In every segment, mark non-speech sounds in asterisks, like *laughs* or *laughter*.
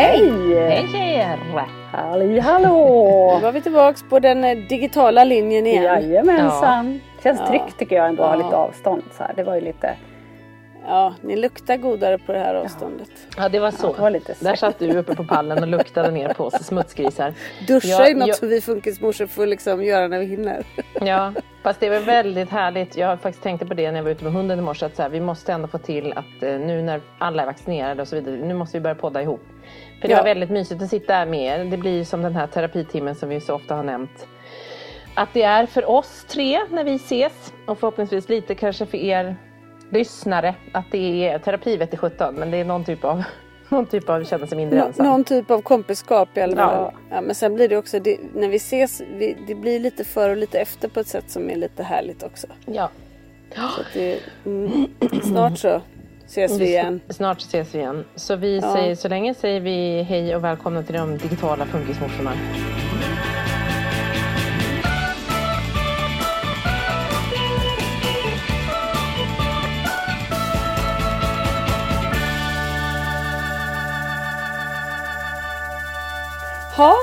Hej! Hej tjejer! Halli hallå! Nu var vi tillbaks på den eh, digitala linjen igen. Jajamensan! Känns Ja. tryggt tycker jag ändå att ha Ja. lite avstånd så här. Det var ju lite... Ja, ni luktar godare på det här avståndet. Ja det var så. det var lite Där satt du uppe på pallen och luktade ner på oss smutsgrisar. Duscha Ja, är något jag- som vi funkismorsor får liksom göra när vi hinner. *laughs* Ja, fast det var väldigt härligt. Jag har faktiskt tänkte på det när jag var ute med hunden i morse. Att så här, vi måste ändå få till att eh, nu när alla är vaccinerade och så vidare. Nu måste vi börja podda ihop. För det Ja. var väldigt mysigt att sitta här med er. Det blir som den här terapitimmen som vi så ofta har nämnt. Att det är för oss tre när vi ses. Och förhoppningsvis lite kanske för er lyssnare. Att det är terapivett i 17. Men det är någon typ av, *laughs* någon typ av känna sig mindre Nå- ensam. någon typ av kompiskap i alla Ja. fall. Ja. men sen blir det också, det, när vi ses, vi, det blir lite före och lite efter på ett sätt som är lite härligt också. Ja. Så det, mm, snart så ses vi igen. Snart ses vi igen. Så vi Ja. säger, så länge säger vi hej och välkomna till de digitala funkismorsorna. Ja,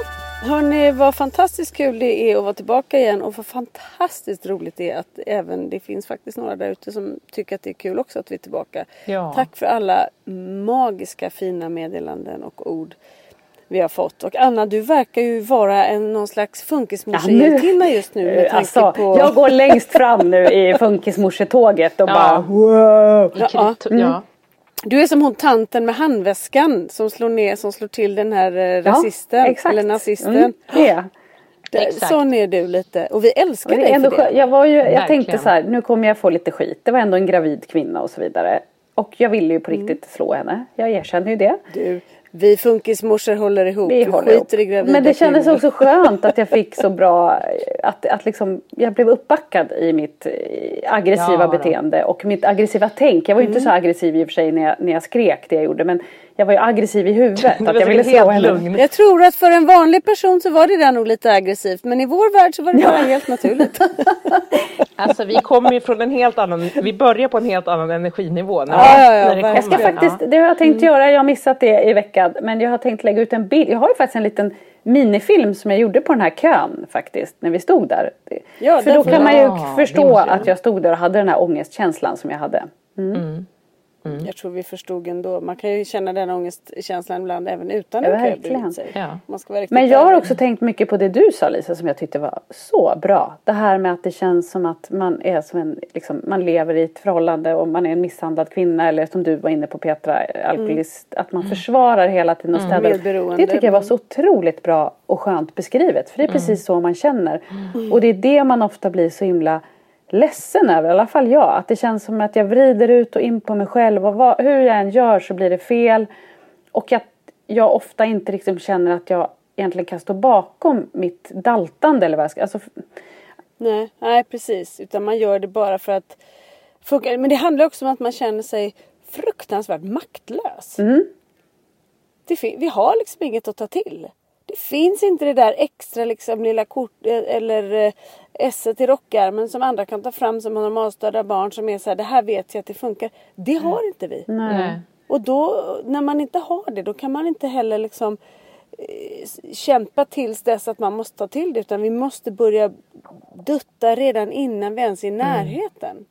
hörni vad fantastiskt kul det är att vara tillbaka igen och vad fantastiskt roligt det är att även det finns faktiskt några där ute som tycker att det är kul också att vi är tillbaka. Ja. Tack för alla magiska fina meddelanden och ord vi har fått. Och Anna, du verkar ju vara en någon slags funkismorsehjältinna just nu med tanke Alltså, på... jag går längst fram nu i *laughs* funkismorsetåget och Ja. bara wow! I krypt- Mm. Ja. Du är som hon tanten med handväskan som slår ner, som slår till den här eh, rasisten. exakt. Eller nazisten. Mm, det är. *gasps* Det- Exakt. Sån är du lite. Och vi älskar Och det dig ändå för det. jag, var ju, jag Verkligen. tänkte så här, nu kommer jag få lite skit. Det var ändå en gravid kvinna och så vidare. Och jag ville ju på Mm. riktigt slå henne. Jag erkänner ju det. Du, vi funkismorsor håller ihop. Vi håller ihop. skiter i gravida Men det kändes kvinnor. också skönt att jag fick så bra, att, att liksom, jag blev uppbackad i mitt eh, aggressiva Ja, beteende och mitt aggressiva tänk. Jag var ju Mm. inte så aggressiv i och för sig när jag, när jag skrek det jag gjorde men jag var ju aggressiv i huvudet. *laughs* Att jag ville slå helt henne. lugn. Jag tror att för en vanlig person så var det där nog lite aggressivt. Men i vår värld så var det bara helt naturligt. *laughs* Alltså vi kommer ju från en helt annan, vi börjar på en helt annan energinivå. När, Ja, ja, ja, när det. Jag ska faktiskt, det har jag tänkt göra, jag har missat det i veckan. Men jag har tänkt lägga ut en bild. Jag har ju faktiskt en liten minifilm som jag gjorde på den här kön faktiskt. När vi stod där. Ja, För då kan man ju förstå att jag stod där och hade den här ångestkänslan som jag hade. Mm. Jag tror vi förstod ändå. Man kan ju känna den ångestkänslan ibland även utan kö verkligen. sig. Ja. Man ska vara Men jag har också tänkt mycket på det du sa Lisa som jag tyckte var så bra. Det här med att det känns som att man är som en, liksom, man lever i ett förhållande och man är en misshandlad kvinna eller som du var inne på Petra, alkoholist. Att man försvarar hela tiden och ställer upp. Medberoende. Det tycker jag var så otroligt bra och skönt beskrivet. För det är precis så man känner. Och det är det man ofta blir så himla ledsen över, i alla fall jag. Att det känns som att jag vrider ut och in på mig själv och vad, hur jag än gör så blir det fel. Och att jag ofta inte liksom känner att jag egentligen kan stå bakom mitt daltande eller vad jag ska... Alltså, Nej, nej precis. Utan man gör det bara för att funka. Men det handlar också om att man känner sig fruktansvärt maktlös. Det fin- vi har liksom inget att ta till. Finns inte det där extra liksom lilla kort eller eh, esset i rockärmen som andra kan ta fram som har normalstörda barn som är så här, det här vet jag att det funkar. Det har inte vi. Nej. Och då, när man inte har det, då kan man inte heller liksom eh, kämpa tills dess att man måste ta till det. Utan vi måste börja dutta redan innan vi ens är i närheten.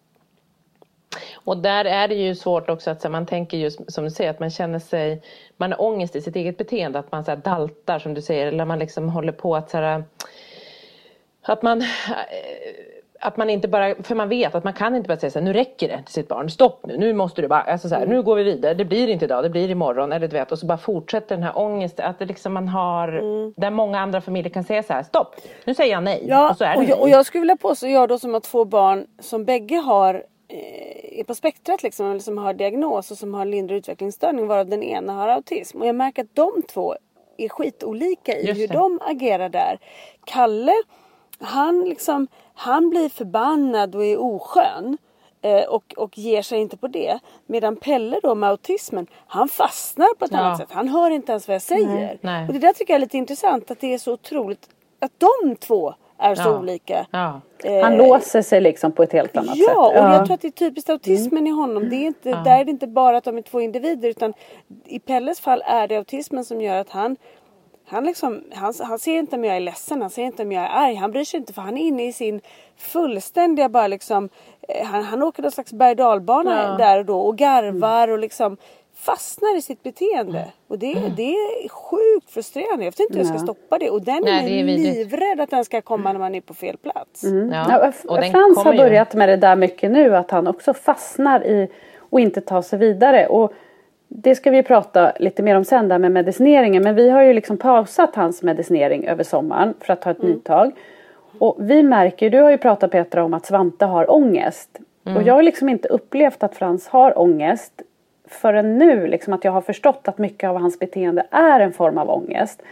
Och där är det ju svårt också att så, man tänker just som du säger att man känner sig, man har ångest i sitt eget beteende, att man så här, daltar som du säger eller man liksom håller på att så här, att man eh, att man inte bara, för man vet att man kan inte bara säga så här, nu räcker det till sitt barn, stopp nu, nu måste du bara, alltså så här, nu går vi vidare, det blir inte idag, det blir imorgon, eller du vet, och så bara fortsätter den här ångesten, att det liksom man har, där många andra familjer kan säga så här, stopp, nu säger jag nej, Ja, och så är det och, jag, och jag skulle vilja påstå, jag då som har två barn som bägge har är på spektrat liksom, eller som har diagnos och som har lindrig utvecklingsstörning varav den ena har autism. Och jag märker att de två är skitolika i hur de agerar där. Kalle, han liksom, han blir förbannad och är oskön. eh, Och, och ger sig inte på det. Medan Pelle då med autismen, han fastnar på ett Ja. annat sätt. Han hör inte ens vad jag säger. nej. Och det där tycker jag är lite intressant att det är så otroligt att de två är så Ja. olika. Ja. han Eh, låser sig liksom på ett helt annat sätt. Ja, och jag tror att det är typiskt autismen i honom. Det är inte, Där är det inte bara att de är två individer utan i Pelles fall är det autismen som gör att han han, liksom, han, han ser inte om jag är ledsen, han ser inte om jag är arg. Han bryr sig inte för han är inne i sin fullständiga bara liksom eh, Han, han åker någon slags berg och Ja. där och då och garvar och liksom fastnar i sitt beteende. Och det, det är sjukt frustrerande. Jag vet inte hur jag ska Ja. stoppa det. Och den Nej, är det är livrädd att den ska komma när man är på fel plats. Ja, F- och den Frans har börjat med det där mycket nu att han också fastnar i och inte tar sig vidare. Och det ska vi prata lite mer om sen där med medicineringen. Men vi har ju liksom pausat hans medicinering över sommaren för att ta ett nytag. Och vi märker, du har ju pratat Petra om att Svante har ångest. Och jag har liksom inte upplevt att Frans har ångest förrän nu. Liksom att jag har förstått att mycket av hans beteende är en form av ångest.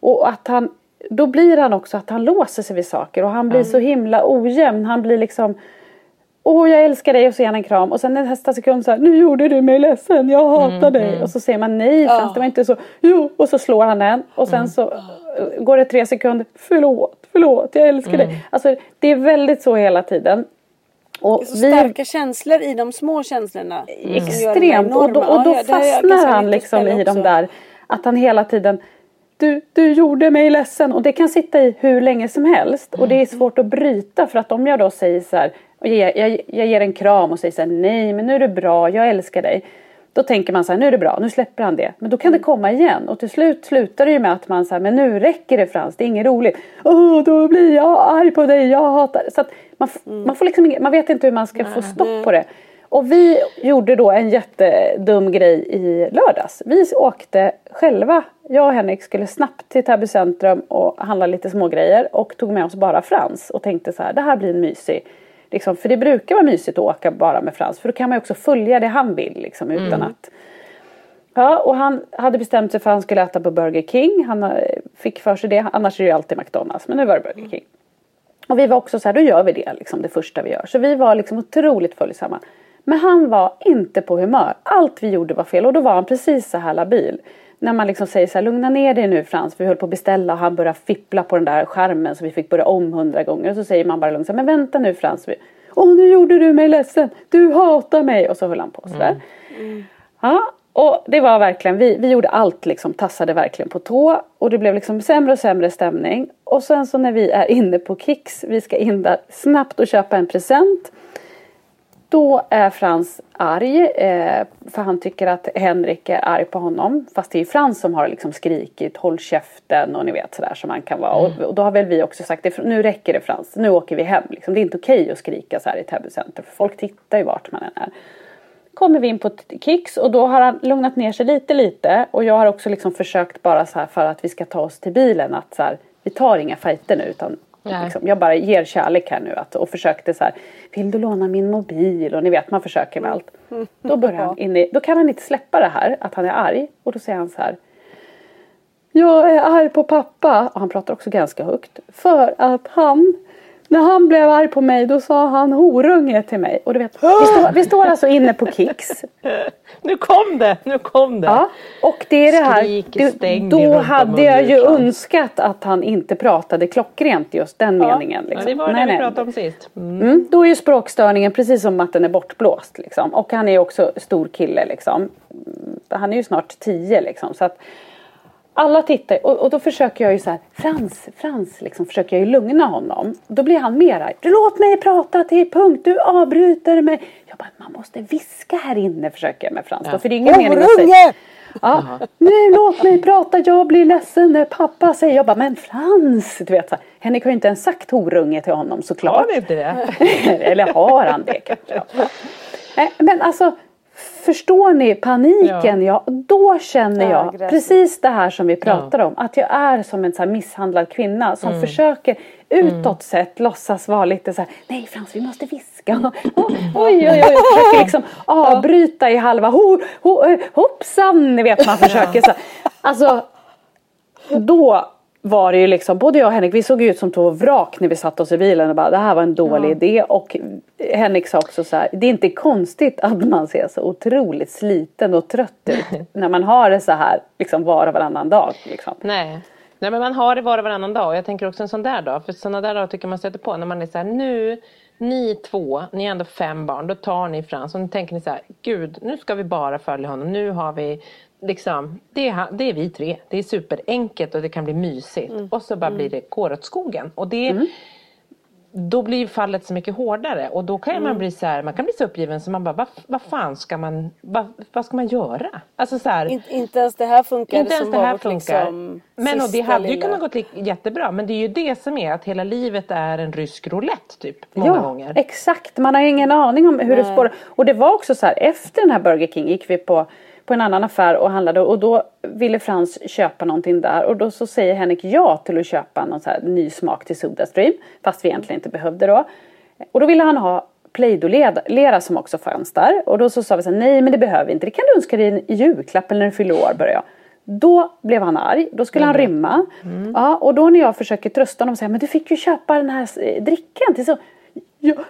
Och att han, då blir han också att han låser sig vid saker och han blir så himla ojämn. Han blir liksom Åh jag älskar dig och så ger han en kram och sen nästa sekund så här, nu gjorde du mig ledsen, jag hatar dig. Och så säger man nej Frans, det var inte så. Jo, och så slår han den och sen så eh, går det tre sekunder, förlåt, förlåt, jag älskar dig. Alltså det är väldigt så hela tiden. Och Det är så starka känslor i de små känslorna. här Extremt. Och då, och då Ja, det fastnar han liksom i de där. Att han hela tiden du, du gjorde mig ledsen. Och det kan sitta i hur länge som helst. Och det är svårt att bryta. För att om jag då säger så här. Jag, jag, jag ger en kram och säger så här. Nej men nu är du bra. Jag älskar dig. Då tänker man så här. Nu är det bra. Nu släpper han det. Men då kan det komma igen. Och till slut slutar det ju med att man säger. Men nu räcker det Frans. Det är inget roligt. Åh då blir jag arg på dig. Jag hatar Så man, f- man får liksom Man vet inte hur man ska få stopp på det. Och vi gjorde då en jättedum grej i lördags. Vi åkte själva, jag och Henrik skulle snabbt till Täby centrum och handla lite smågrejer och tog med oss bara Frans och tänkte så här, det här blir en mysig Liksom, för det brukar vara mysigt att åka bara med Frans för då kan man ju också följa det han vill liksom, utan att Ja, och han hade bestämt sig för att han skulle äta på Burger King. Han eh, fick för sig det. Annars är det ju alltid McDonalds. Men nu var det Burger King. Och vi var också så här, då gör vi det liksom det första vi gör. Så vi var liksom otroligt följsamma. Men han var inte på humör. Allt vi gjorde var fel och då var han precis så här labil. När man liksom säger så här, lugna ner dig nu Frans, för vi höll på att beställa och han började fippla på den där skärmen så vi fick börja om hundra gånger. Och så säger man bara lugnt så här, men vänta nu Frans. Åh nu gjorde du mig ledsen, du hatar mig. Och så höll han på sådär. Ja, och det var verkligen, vi, vi gjorde allt liksom, tassade verkligen på tå. Och det blev liksom sämre och sämre stämning. Och sen så när vi är inne på Kicks, vi ska in där snabbt och köpa en present. Då är Frans arg eh, för han tycker att Henrik är arg på honom. Fast det är Frans som har liksom skrikit håll käften och ni vet sådär som man kan vara. Och, och, då har väl vi också sagt nu räcker det Frans, nu åker vi hem. Liksom. Det är inte okej att skrika så här i Täby center för folk tittar ju vart man än är. Kommer vi in på Kicks och då har han lugnat ner sig lite lite och jag har också liksom försökt bara så här för att vi ska ta oss till bilen att så här, vi tar inga fighter nu utan Liksom, jag bara ger kärlek här nu att, och försökte så här, vill du låna min mobil? Och ni vet man försöker med allt. Då, börjar han in i, då kan han inte släppa det här att han är arg och då säger han så här. Jag är arg på pappa och han pratar också ganska högt. För att han när han blev arg på mig då sa han horunge till mig. Och du vet, vi, står, vi står alltså inne på Kicks. *laughs* nu kom det, nu kom det. Ja, och det är det här. Skrik, då hade jag ju önskat att han inte pratade klockrent just den ja, meningen. Liksom. det var det vi pratade om sist. Mm. Mm, då är ju språkstörningen precis som att den är bortblåst. Liksom. Och han är också stor kille liksom. Han är ju snart tio liksom. Så att, alla tittar och, och då försöker jag ju så här, Frans, Frans, liksom försöker jag ju lugna honom. Då blir han mer arg. Låt mig prata till punkt, du avbryter mig. Jag bara, man måste viska här inne försöker jag med Frans. Ja. Då, för det är ingen mening att säga. Ja, nu låt mig prata, jag blir ledsen när pappa säger. Jag bara, men Frans, du vet så här, Henrik har ju inte ens sagt horunge till honom såklart. Har inte det? *laughs* Eller har han det kanske? Men alltså Förstår ni paniken? Ja. ja då känner jag ja, precis det här som vi pratar ja. om. Att jag är som en så misshandlad kvinna som mm. försöker utåt mm. sett låtsas vara lite så här. Nej Frans vi måste viska. oj oj oj. Försöker liksom avbryta i halva. Ho, ho, eh, hoppsan ni vet man försöker så. Alltså då var det ju liksom, både jag och Henrik, vi såg ut som två vrak när vi satt oss i bilen och bara det här var en dålig ja. idé. Och Henrik sa också så här, det är inte konstigt att man ser så otroligt sliten och trött ut *laughs* när man har det så här liksom var och varannan dag. Liksom. Nej. Nej men man har det var och varannan dag och jag tänker också en sån där dag, för sådana där dagar tycker man stöter på när man är så här, nu ni två, ni är ändå fem barn, då tar ni Frans och nu tänker ni så här, gud nu ska vi bara följa honom, nu har vi liksom, det är, det är vi tre. Det är superenkelt och det kan bli mysigt. Mm. Och så bara mm. blir det går åt skogen. Och det, mm. Då blir fallet så mycket hårdare och då kan man mm. bli så här, man kan bli så uppgiven så man bara, vad, vad fan ska man, vad, vad ska man göra? Alltså så här, In, inte ens det här funkar inte ens det här funkar. Liksom men och det hade lilla. ju kunnat gå jättebra men det är ju det som är att hela livet är en rysk roulette typ. Många ja, gånger. exakt, man har ingen aning om hur Nej. det spårar. Och det var också så här, efter den här Burger King gick vi på på en annan affär och handlade och då ville Frans köpa någonting där och då så säger Henrik ja till att köpa någon så här ny smak till Sodastream fast vi egentligen inte behövde då. Och då ville han ha Play-Doh-lera som också fanns där och då så sa vi så här, nej men det behöver vi inte, det kan du önska dig i julklapp eller när du fyller år börjar jag. Då blev han arg, då skulle mm. han rymma. Mm. Ja, och då när jag försöker trösta honom och säga men du fick ju köpa den här drickan till så.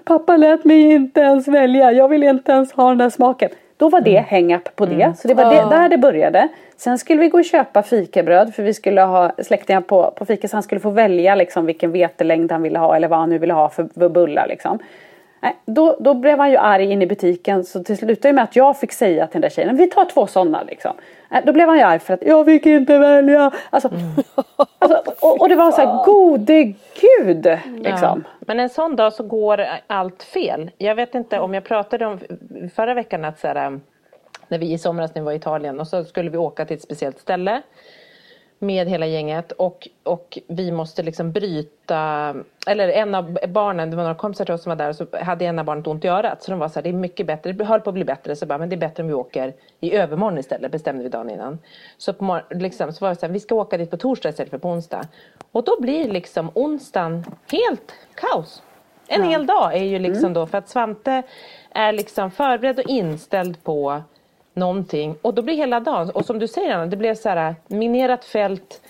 Pappa lät mig inte ens välja, jag vill inte ens ha den där smaken. Då var det mm. hang-up på det. Mm. Så det var det, där det började. Sen skulle vi gå och köpa fikabröd för vi skulle ha släktingar på, på fika så han skulle få välja liksom vilken vetelängd han ville ha eller vad han nu ville ha för, för bullar liksom. Nej, då, då blev han ju arg in i butiken så till slutade med att jag fick säga till den där tjejen, vi tar två sådana liksom. Nej, då blev han ju arg för att jag fick inte välja. Alltså, mm. *laughs* alltså och, och, det var så här, gode gud liksom. Ja. Men en sån dag så går allt fel. Jag vet inte om jag pratade om förra veckan att så här, när vi i somras när vi var i Italien och så skulle vi åka till ett speciellt ställe med hela gänget och, och vi måste liksom bryta, eller en av barnen, det var några kompisar till oss som var där och så hade ena barnet ont i örat så de var så här, det är mycket bättre, det höll på att bli bättre så bara, men det är bättre om vi åker i övermorgon istället bestämde vi dagen innan. Så, på, liksom, så var det så här, vi ska åka dit på torsdag istället för på onsdag. Och då blir liksom onsdagen helt kaos. En ja. hel dag är ju liksom mm. då för att Svante är liksom förberedd och inställd på någonting och då blir hela dagen, och som du säger Anna, det blev så här minerat fält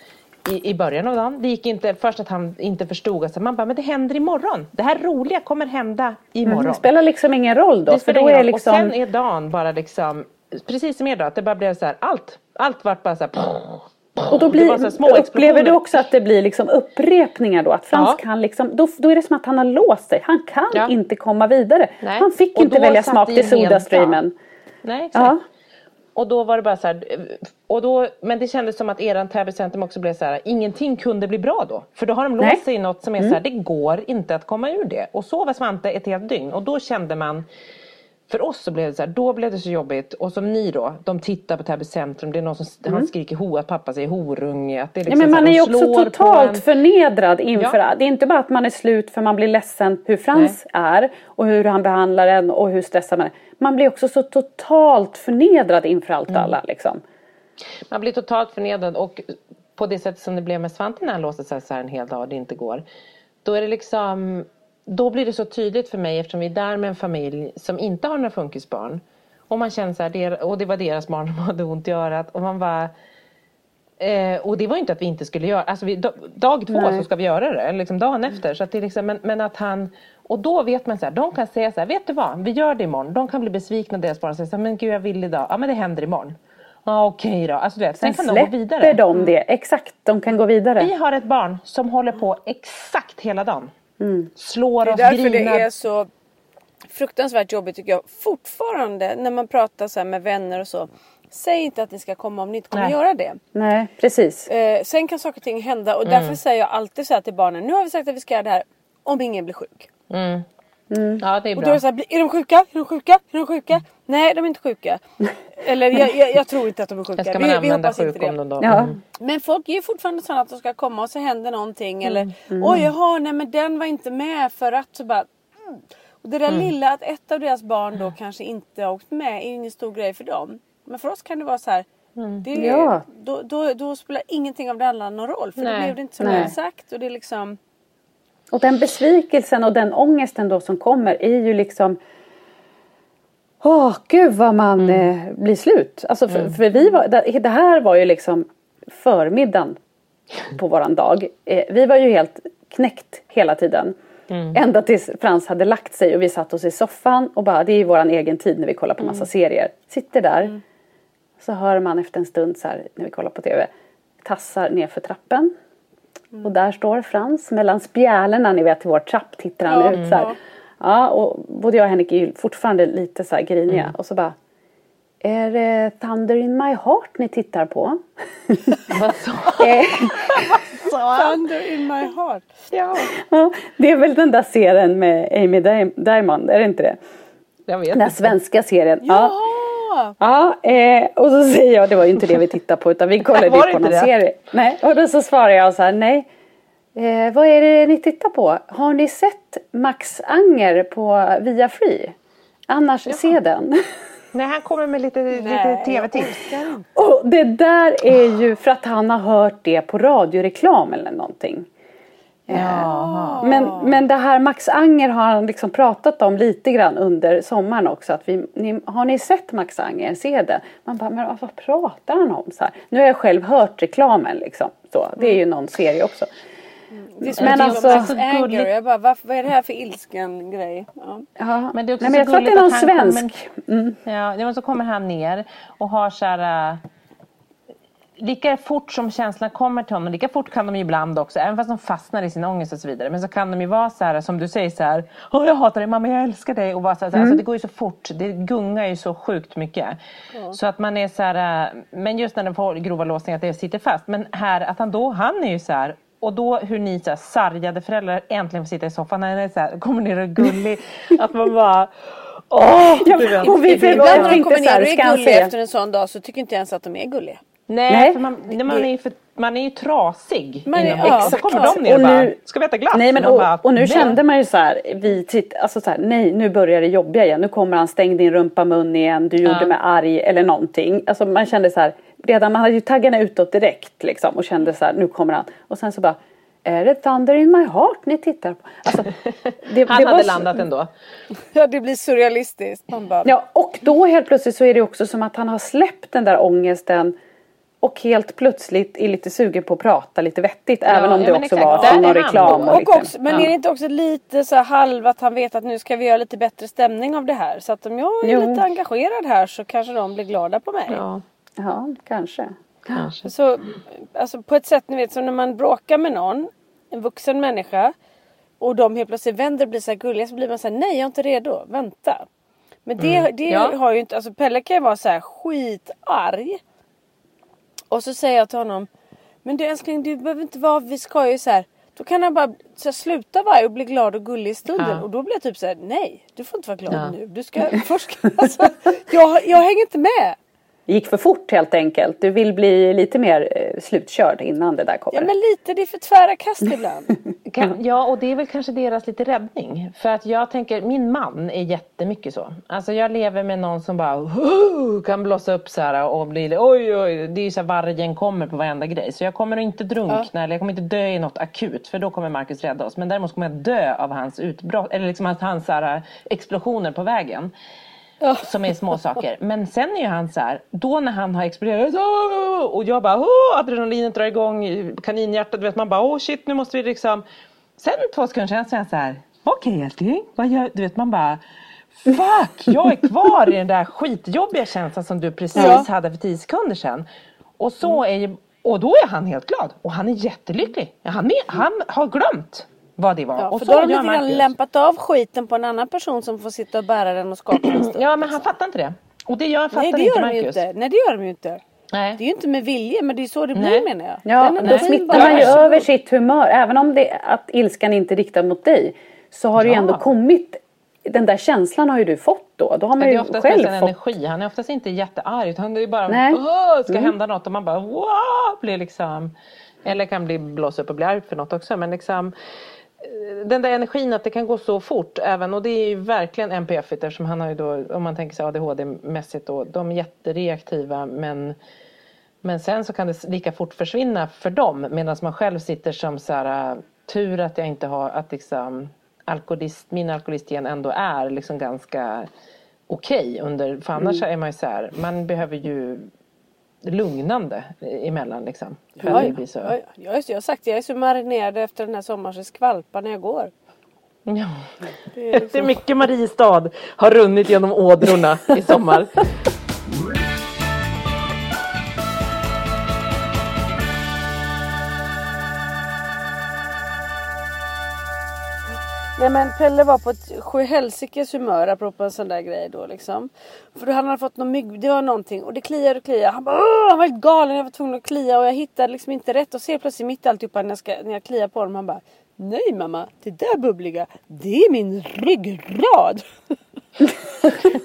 i, i början av dagen. Det gick inte, först att han inte förstod, alltså man bara, men det händer imorgon. Det här roliga kommer hända imorgon. Mm, det spelar liksom ingen roll då. för då är liksom... Och sen är dagen bara liksom, precis som er dag, att det bara blev så här, allt, allt vart bara så här, och då blir, upplever du också att det blir liksom upprepningar då? Att Frans ja. kan liksom, då, då är det som att han har låst sig. Han kan ja. inte komma vidare. Nej. Han fick inte välja smak till Sodastreamen. Nej, exakt. Ja. Och då var det bara så här, och då, men det kändes som att eran Täby Centrum också blev så här, ingenting kunde bli bra då. För då har de låst sig i något som är mm. så här, mm. det går inte att komma ur det. Och så var Svante ett helt dygn och då kände man för oss så blev det så här, då blev det så jobbigt. Och som ni då, de tittar på Täby centrum, det är någon som han skriker ho, att pappa säger horunge. Att det är Mm. Ja, liksom men man här, är ju också totalt en. förnedrad inför Ja. Det är inte bara att man är slut för man blir ledsen hur Frans är och hur han behandlar en och hur stressad man är. Man blir också så totalt förnedrad inför allt Mm. alla liksom. Man blir totalt förnedrad och på det sättet som det blev med Svante när han låste sig så här en hel dag och det inte går. Då är det liksom Då blir det så tydligt för mig eftersom vi är där med en familj som inte har några funkisbarn. Och man känner så här, det, och det var deras barn som *laughs* hade ont i örat och man bara Eh, och det var ju inte att vi inte skulle göra, alltså vi, dag, dag två Nej. så ska vi göra det, eller liksom dagen efter. Så att det liksom, men, men att han, och då vet man så här, de kan säga så här, vet du vad, vi gör det imorgon. De kan bli besvikna deras barn och säga så här, men gud jag vill idag, ja men det händer imorgon. Ja okej då, alltså du vet, sen, Sen kan de gå vidare. släpper de det. Exakt, de kan gå vidare. Vi har ett barn som håller på exakt hela dagen. Mm. Slår Det är oss, därför det grinar. är så fruktansvärt jobbigt tycker jag fortfarande när man pratar så här med vänner och så. Säg inte att ni ska komma om ni inte kommer Nej. göra det. Nej, precis. Eh, sen kan saker och ting hända och Mm. därför säger jag alltid så här till barnen. Nu har vi sagt att vi ska göra det här om ingen blir sjuk. Ja det är Och bra. då är det så här, blir- är de sjuka? Är de sjuka? Är de sjuka? Nej de är inte sjuka. *laughs* Eller jag, jag, jag tror inte att de är sjuka. Ska Vi, man vi använda hoppas inte det. då. Ja. Mm. Men folk är ju fortfarande sådana att de ska komma och så händer någonting. Eller Mm. oj jaha nej men den var inte med för att så bara. Mm. Och det där Mm. lilla att ett av deras barn då kanske inte har åkt med är ju ingen stor grej för dem. Men för oss kan det vara så här. Mm. Det, Ja. då, då, då spelar ingenting av det andra någon roll. För Nej. då blev det inte som Nej. sagt. Och det är liksom. Och den besvikelsen och den ångesten då som kommer är ju liksom Åh, gud vad man Mm. eh, blir slut. Alltså för, för vi var, det, det här var ju liksom förmiddagen på våran dag. Eh, vi var ju helt knäckt hela tiden. Mm. Ända tills Frans hade lagt sig och vi satt oss i soffan och bara, det är ju våran egen tid när vi kollar på Mm. massa serier. Sitter där. Så hör man efter en stund så här när vi kollar på TV. Tassar ner för trappen. Och där står Frans mellan spjälorna, ni vet i vår trapp tittar han Ja, ut så här. Ja. Och både jag och Henrik är ju fortfarande lite så här griniga. Mm. Och så bara Är det Thunder in my heart ni tittar på? *laughs* Vad sa Eh, Thunder in my heart. Ja, ja, det är väl den där serien med Amy Di- Diamond, är det inte det? jag vet Den där inte. svenska serien. Ja! Ja, eh, och så säger jag, det var ju inte det vi tittade på utan vi kollade ju på någon det? serie. Nej, och då så svarar jag så här, nej. Eh, vad är det ni tittar på? Har ni sett Max Anger på Via Free? Annars se den. *laughs* Nej, han kommer med lite, lite tv-tips. Och det där är ju för att han har hört det på radioreklam eller någonting. Jaha. Men, men det här Max Anger har han liksom pratat om lite grann under sommaren också. Att vi, ni, har ni sett Max Anger? Se det. Man bara, men vad pratar han om? Så här. Nu har jag själv hört reklamen liksom. Så, det är ju någon serie också. Men alltså- alltså, Så anger. Jag bara, varför, vad är det här för ilsken grej? Ja. Ja. Men det är också Nej, men jag tror att det är någon svensk. Mm. Ja, men så kommer han ner och har så här... äh, Lika fort som känslan kommer till honom, lika fort kan de ju ibland också, även fast de fastnar i sin ångest och så vidare. Men så kan de ju vara så här, som du säger så här, Åh, jag hatar dig mamma, jag älskar dig. Och bara så här, Mm. alltså, det går ju så fort, det gungar ju så sjukt mycket. Så att man är så här, äh, men just när de får grova låsningar, att det sitter fast. Men här, att han då, han är ju så här, och då hur ni så här, sargade föräldrar äntligen får sitta i soffan, när är så här, kommer ner och gullig, *laughs* att man bara Åh! Ja, och vi Ibland när de kommer ner och är gulliga efter en sån dag så tycker inte jag ens att de är gulliga. Nej, Nej. för man, nej, man, är ju för, man är ju trasig Man är- ja, så kommer de ner och, Och bara, nu- ska vi äta glass? Nej men och, bara, och nu nej. kände man ju så här, vi titt, alltså så här, nej nu börjar det jobbiga igen. Nu kommer han stäng din rumpa mun igen, du gjorde Ja. mig arg eller någonting. Alltså man kände så här, redan man hade ju taggarna utåt direkt liksom och kände så här, nu kommer han. Och sen så bara, är det Thunder in my heart ni tittar på? Alltså, *laughs* det, Han det hade landat ändå. *laughs* Ja det blir surrealistiskt. Ja, och då helt plötsligt så är det också som att han har släppt den där ångesten och helt plötsligt är lite sugen på att prata lite vettigt. även om ja, det också exakt. var någon reklam. och lite- också, men ja. är det inte också lite så här halv att han vet att nu ska vi göra lite bättre stämning av det här. Så att om jag är Jo. lite engagerad här så kanske de blir glada på mig. Ja, Ja, kanske. kanske. Så, alltså på ett sätt ni vet som när man bråkar med någon, en vuxen människa och de helt plötsligt vänder och blir så här gulliga så blir man så här, nej jag är inte redo, vänta. Men det, det Ja. har ju inte, alltså Pelle kan ju vara så här skitarg. Och så säger jag till honom, men du älskling du behöver inte vara, vi ska ju så här. Då kan han bara så här, sluta vara och bli glad och gullig i stunden. Ja. Och då blir jag typ så här: nej du får inte vara glad Ja. nu. Du ska *laughs* först, alltså, jag, jag hänger inte med. Det gick för fort helt enkelt. Du vill bli lite mer eh, slutkörd innan det där kommer. Ja men lite, det är för tvära kast ibland. *laughs* Kan, ja, och det är väl kanske deras lite räddning. För att jag tänker, min man är jättemycket så. Alltså jag lever med någon som bara kan blossa upp så här och bli oj oj. Det är ju så här vargen kommer på varenda grej. Så jag kommer inte drunkna eller jag kommer inte dö i något akut. För då kommer Marcus rädda oss. Men däremot kommer jag dö av hans utbrott. Eller liksom att hans så här, explosioner på vägen. Som är små saker. Men sen är ju han så här, då när han har exploderat och jag bara adrenalinet drar igång, kaninhjärtat, vet man bara åh shit nu måste vi liksom. Sen två sekunder sen så är han så här, okej älskling, vad gör du? vet man bara Fuck, jag är kvar i den där skitjobbiga känslan som du precis Ja. hade för tio sekunder sedan. Och så Mm. är ju, och då är han helt glad och han är jättelycklig. Han, är, han har glömt vad det var. Ja, och för så då har de lite grann lämpat av skiten på en annan person som får sitta och bära den och skaka en *clears throat* stund. Ja men han fattar inte det. Och det gör, fattar Nej det inte gör de ju Marcus. inte. Nej det gör de ju inte. Nej. Det är ju inte med vilje men det är så det blir Nej. menar jag. Ja, Den då smittar man ju över sitt humör. Även om det, att ilskan inte är riktad mot dig. Så har det ju Ja. ändå kommit. Den där känslan har ju du fått då. Då har man Men det ju är oftast själv en fått. energi. Han är oftast inte jättearg utan det är bara Nej. Åh, ska Mm. hända något och man bara wow, blir liksom Eller kan bli blåsa upp och bli arg för något också men liksom den där energin att det kan gå så fort även och det är ju verkligen NPF eftersom han har ju då om man tänker sig ADHD-mässigt då de är jättereaktiva men men sen så kan det lika fort försvinna för dem medan man själv sitter som så här tur att jag inte har att liksom alkoholist, min alkoholistgen ändå är liksom ganska okej under, för annars är man ju så här, man behöver ju lugnande emellan liksom. För Ja, det blir så. Ja, ja. Jag, är, jag har sagt jag är så marinerad efter den här sommaren så skvalpar när jag går. Ja. Det är *laughs* Det är liksom, mycket Mariestad har runnit genom ådrorna i sommar. *laughs* nej men Pelle var på ett sjuhelsikes humör apropå en sån där grej då liksom. För då hade han fått någon mygg, det var någonting och det kliade och kliade. Han bara Åh! han var helt galen, jag var tvungen att klia och jag hittade liksom inte rätt och ser plötsligt mitt i alltihopa när jag, ska, när jag kliar på honom. Han bara Nej mamma, det där bubbliga, det är min ryggrad. *laughs*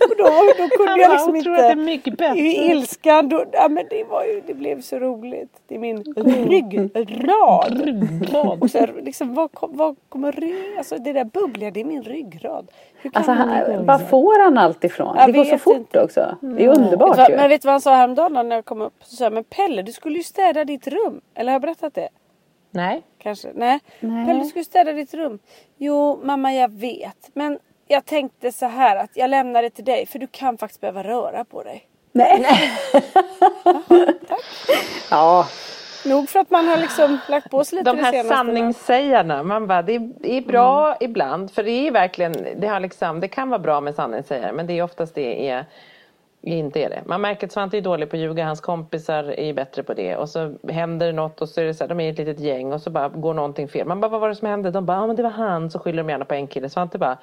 och då, då kunde jag liksom Jag tror att det är inte mycket bättre. i ilskan, då, ja, men det, var ju, det blev så roligt. Det är min ryggrad. Ryggrad. Och så här, liksom, vad, vad kommer rygg, alltså det där bubbliga, det är min ryggrad. Alltså, han, får han allt ifrån? Jag det går så vet fort inte. också. Det är Vet underbart vad, ju. men vet du vad han sa häromdagen när jag kom upp? Så sa men Pelle du skulle ju städa ditt rum. Eller har jag berättat det? Nej. Kanske? Nej. Nej. Pelle du skulle städa ditt rum. Jo mamma jag vet. Men jag tänkte så här att jag lämnar det till dig för du kan faktiskt behöva röra på dig. Nej. *laughs* ja, Nog för att man har liksom lagt på sig lite De det här sanningssägarna, man bara, det är, det är bra ibland för det är verkligen, det, har liksom, det kan vara bra med sanningssägare men det är oftast det är inte är det. Man märker att Svante är dålig på att ljuga, hans kompisar är bättre på det och så händer det något och så är det så här, de är ett litet gäng och så bara går någonting fel. Man bara, vad var det som hände? De bara, ja men det var han, så skyller de gärna på en kille. Svante bara,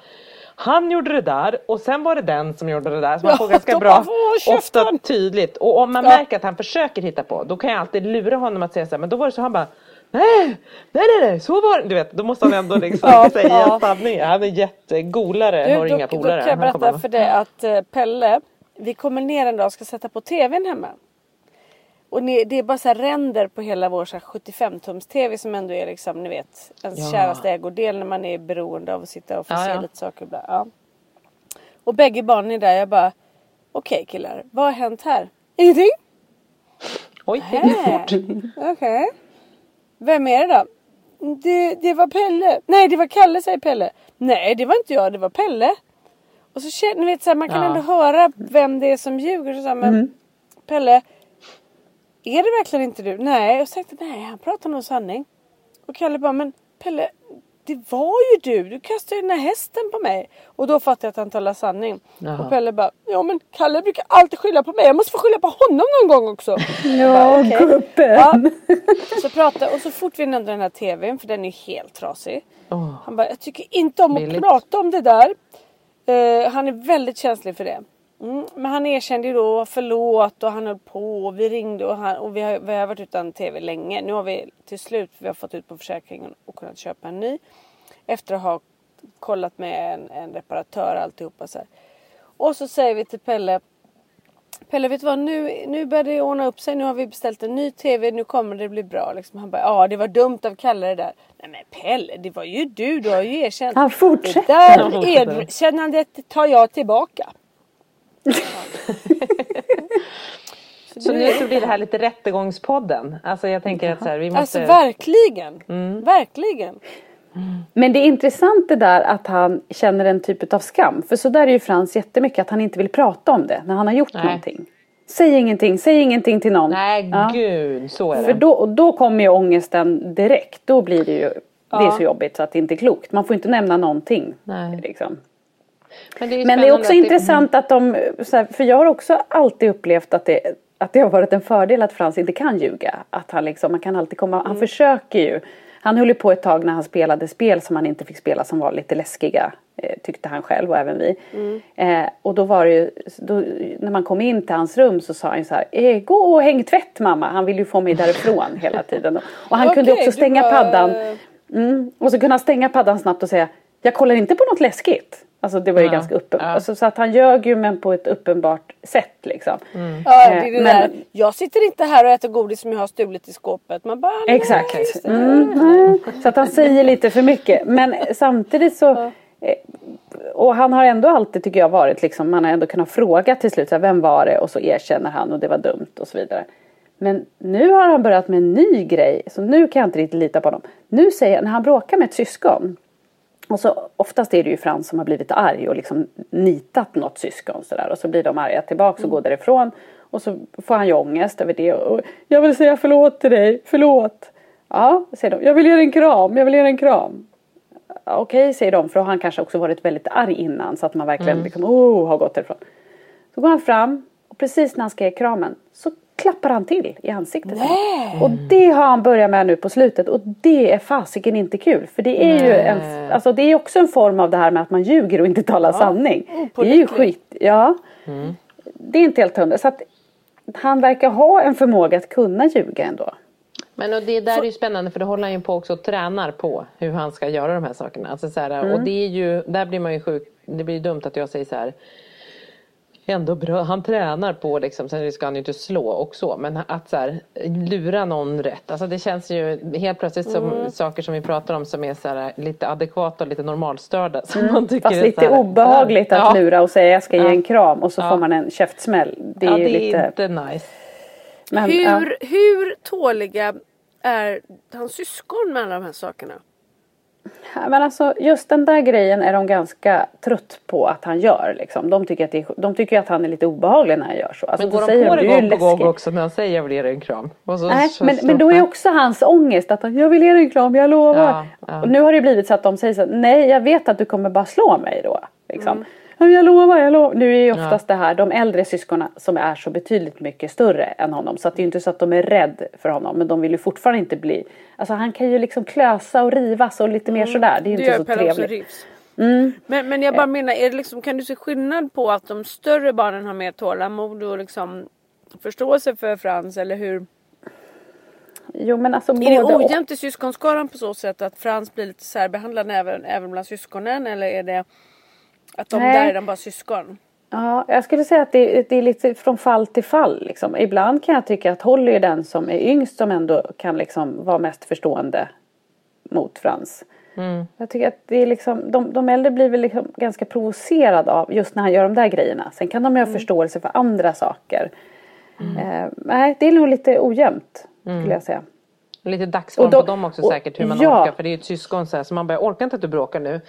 han gjorde det där och sen var det den som gjorde det där. Så man Ja, får ganska de bra, ofta tydligt. Och om man Ja. märker att han försöker hitta på, då kan jag alltid lura honom att säga så här, men då var det så han bara Nej, nej, nej, nej, så var det. Du vet, då måste han ändå liksom *laughs* Ja, säga ja. sanningen. Han är jättegolare, Du, har då, inga då polare. kan jag berätta för dig att eh, Pelle, vi kommer ner en dag och ska sätta på tvn hemma. Och det är bara så ränder på hela vår så här 75-tums tv som ändå är liksom, ni vet, ens Ja. käraste ägodel när man är beroende av att sitta och få Ja, se ja. lite saker ibland. Ja. Och bägge barnen är där. Jag bara, okej killar, vad har hänt här? Ingenting? Oj, det gick fort. Okej. Vem är det då? Det, det var Pelle. Nej, det var Kalle säger Pelle. Nej, det var inte jag, det var Pelle. Och så känner ni vet så här, man kan Ja. ändå höra vem det är som ljuger. Så så här, men Pelle, är det verkligen inte du? Nej, och så tänkte nej han pratar nog sanning. Och Kalle bara, men Pelle, det var ju du. Du kastade ju den här hästen på mig. Och då fattade jag att han talar sanning. Jaha. Och Pelle bara, ja men Kalle brukar alltid skylla på mig. Jag måste få skylla på honom någon gång också. *laughs* ja okej. gubben. Ja. Så prata, och så fort vi nämnde den här tvn, för den är helt trasig. Åh. Han bara, jag tycker inte om att Billigt. prata om det där. Eh, han är väldigt känslig för det. Mm, men han erkände ju då förlåt och han höll på och vi ringde och, han, och vi, har, vi har varit utan tv länge. Nu har vi till slut vi har fått ut på försäkringen och kunnat köpa en ny. Efter att ha kollat med en, en reparatör alltihopa så här. Och så säger vi till Pelle Pelle vet du vad nu, nu börjar det ordna upp sig. Nu har vi beställt en ny TV. Nu kommer det bli bra. Liksom. Han bara ja det var dumt av Kalle det där. Nej men Pelle det var ju du. Du har ju erkänt. Han fortsätter. Det där erkännandet tar jag tillbaka. Så nu så blir det här lite rättegångspodden. Alltså jag tänker att så här, vi måste... Alltså verkligen. Verkligen. Men det är intressant det där att han känner en typ av skam. För så där är ju Frans jättemycket att han inte vill prata om det när han har gjort Nej. någonting. Säg ingenting, säg ingenting till någon. Nej Ja. gud, så är det. För då, då kommer ju ångesten direkt. Då blir det ju, det är Ja. så jobbigt så att det inte är klokt. Man får inte nämna någonting. Nej. Liksom. Men det är, Men det är också att intressant att de, här, för jag har också alltid upplevt att det, att det har varit en fördel att Frans inte kan ljuga. Att han liksom, man kan alltid komma, Mm. han försöker ju. Han höll ju på ett tag när han spelade spel som han inte fick spela som var lite läskiga. Eh, tyckte han själv och även vi. Mm. Eh, och då var det ju, då, när man kom in till hans rum så sa han ju så här, eh, gå och häng tvätt mamma. Han ville ju få mig därifrån hela tiden. Och han kunde Okej, också stänga var- paddan. Mm. Och så kunde han stänga paddan snabbt och säga Jag kollar inte på något läskigt. Alltså det var ju Ja, ganska uppenbart. ja. Alltså, så att han ljög ju men på ett uppenbart sätt liksom. Ja, det Eh, är det men- där. Jag sitter inte här och äter godis som jag har stulit i skåpet. Man bara, nej, Exakt. det. Mm, nej. så att han säger lite för mycket. Men samtidigt så eh, och han har ändå alltid tycker jag varit liksom, man har ändå kunnat fråga till slut så här, vem var det och så erkänner han och det var dumt och så vidare. Men nu har han börjat med en ny grej så nu kan jag inte riktigt lita på honom. Nu säger han, när han bråkar med ett syskon och så oftast är det ju Frans som har blivit arg och liksom nitat något syskon sådär och så blir de arga tillbaks och går därifrån och så får han ju ångest över det och jag vill säga förlåt till dig, förlåt. Ja, säger de. Jag vill ge dig en kram, jag vill ge dig en kram. Ja, Okej, säger de, för då har han kanske också varit väldigt arg innan så att man verkligen liksom, oh, har gått därifrån. Så går han fram och precis när han ska ge kramen så klappar han till i ansiktet. Och det har han börjat med nu på slutet och det är fasiken inte kul. För det är ju en, alltså det är också en form av det här med att man ljuger och inte talar sanning. Det är ju skit, ja. Det är inte helt hundra. Så att han verkar ha en förmåga att kunna ljuga ändå. Men och det där är ju spännande för det håller han ju på också och tränar på hur han ska göra de här sakerna. Alltså så här, Mm. Och det är ju, där blir man ju sjuk. Det blir dumt att jag säger så här. Ändå bra, han tränar på liksom, sen ska han ju inte slå och så. Men att så här, lura någon rätt. Alltså det känns ju helt plötsligt som Mm. saker som vi pratar om som är så här, lite adekvata och lite normalstörda. Som man tycker Mm. Fast är lite här, obehagligt att ja. lura och säga jag ska ge Ja. en kram och så Ja. får man en käftsmäll. Det är Ja, det är lite... inte nice. Men, hur, ja. hur tåliga är hans syskon med alla de här sakerna? Men alltså just den där grejen är de ganska trött på att han gör. Liksom. De, tycker att det är, de tycker att han är lite obehaglig när han gör så. Alltså, Men går de säger på de, det "Du är ju gång på gång läskig." också när han säger jag vill ge dig en kram? Så, Nej, så men, men då är också hans ångest att han, jag vill ge dig en kram, jag lovar. Ja, ja. Och nu har det blivit så att de säger så nej jag vet att du kommer bara slå mig då. Liksom. Mm. "Ja, Jag lovar, jag lovar. Nu är ju oftast det här de äldre syskonen som är så betydligt mycket större än honom. Så att det är ju inte så att de är rädd för honom. Men de vill ju fortfarande inte bli. Alltså han kan ju liksom klösa och rivas och lite mer sådär. Det är ju Det inte så trevligt. Mm. Men, men jag bara menar, är det liksom, kan du se skillnad på att de större barnen har mer tålamod och liksom förståelse för Frans eller hur? Jo men alltså Är det ojämnt i syskonskaran på så sätt att Frans blir lite särbehandlad även, även bland syskonen eller är det att de Nej. där är de bara syskon? Ja, jag skulle säga att det, det är lite från fall till fall. Liksom. Ibland kan jag tycka att Holly är den som är yngst som ändå kan liksom vara mest förstående mot Frans. Jag tycker att det är liksom, de, de äldre blir väl liksom ganska provocerade av just när han gör de där grejerna. Sen kan de ju ha förståelse för andra saker. Eh, nej, det är nog lite ojämnt skulle jag säga. Lite dagsform Och då- på dem också och- säkert hur man ja. orkar. För det är ju ett syskon så här så man bara jag orkar inte att du bråkar nu.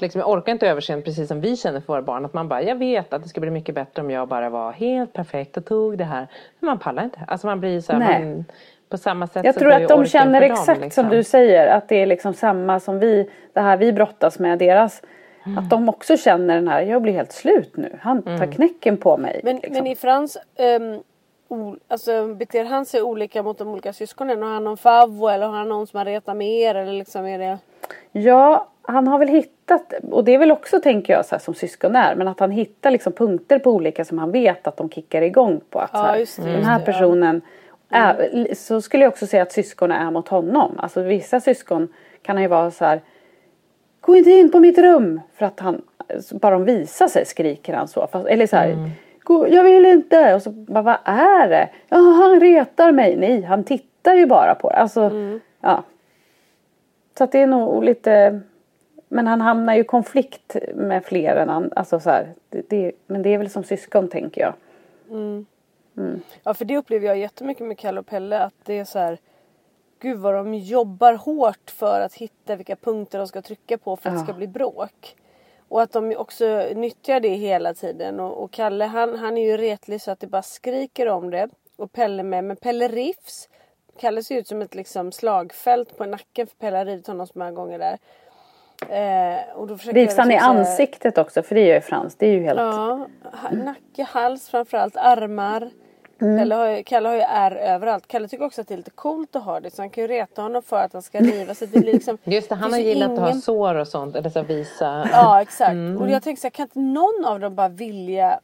Liksom, jag orkar inte överseende precis som vi känner för våra barn. Att man bara jag vet att det skulle bli mycket bättre om jag bara var helt perfekt och tog det här. Men man pallar inte. Alltså man blir så här, man, på samma sätt Jag så tror att de känner för dem, exakt liksom. som du säger. Att det är liksom samma som vi, det här vi brottas med deras. Mm. Att de också känner den här, jag blir helt slut nu. Han tar knäcken på mig. Men, liksom. men i Frans, um, alltså, beter han sig olika mot de olika syskonen? Har han någon favvo eller har han någon som han retar mer? Eller liksom är det... Ja, han har väl hittat, och det är väl också tänker jag så här, som syskon är, men att han hittar liksom punkter på olika som han vet att de kickar igång på. Att, Ja, så här, det, den här det, ja. personen, är, så skulle jag också säga att syskon är mot honom. Alltså vissa syskon kan han ju vara så här, gå inte in på mitt rum. För att han, bara de visar sig skriker han så. Fast, eller så här, gå, jag vill inte. Och så bara, vad är det? Ja, han retar mig. Nej, han tittar ju bara på det. Alltså, ja. Så att det är nog lite men han hamnar ju i konflikt med fler än han, alltså så här, det, det, men det är väl som syskon tänker jag. Ja för det upplever jag jättemycket med Kalle och Pelle att det är så här Gud vad de jobbar hårt för att hitta vilka punkter de ska trycka på för att det Ja. ska bli bråk. Och att de också nyttjar det hela tiden. Och, och Kalle han, han är ju retlig så att det bara skriker om det. Och Pelle med. Men Pelle Riffs. Kalle ser ut som ett liksom slagfält på nacken för Pelle har ridit honom så många gånger där. Eh, och då Rivs han i liksom här- ansiktet också för det gör ju Frans, det är ju helt... Ja, nacke, hals framförallt, armar. Kalle, har ju, Kalle har ju ärr överallt. Kalle tycker också att det är lite coolt att ha det så han kan ju reta honom för att han ska riva. Det blir liksom, *laughs* Just det, han har gillat att ha ingen- sår och sånt. Eller så visa. Ja exakt. Och jag tänker så här, kan inte någon av dem bara vilja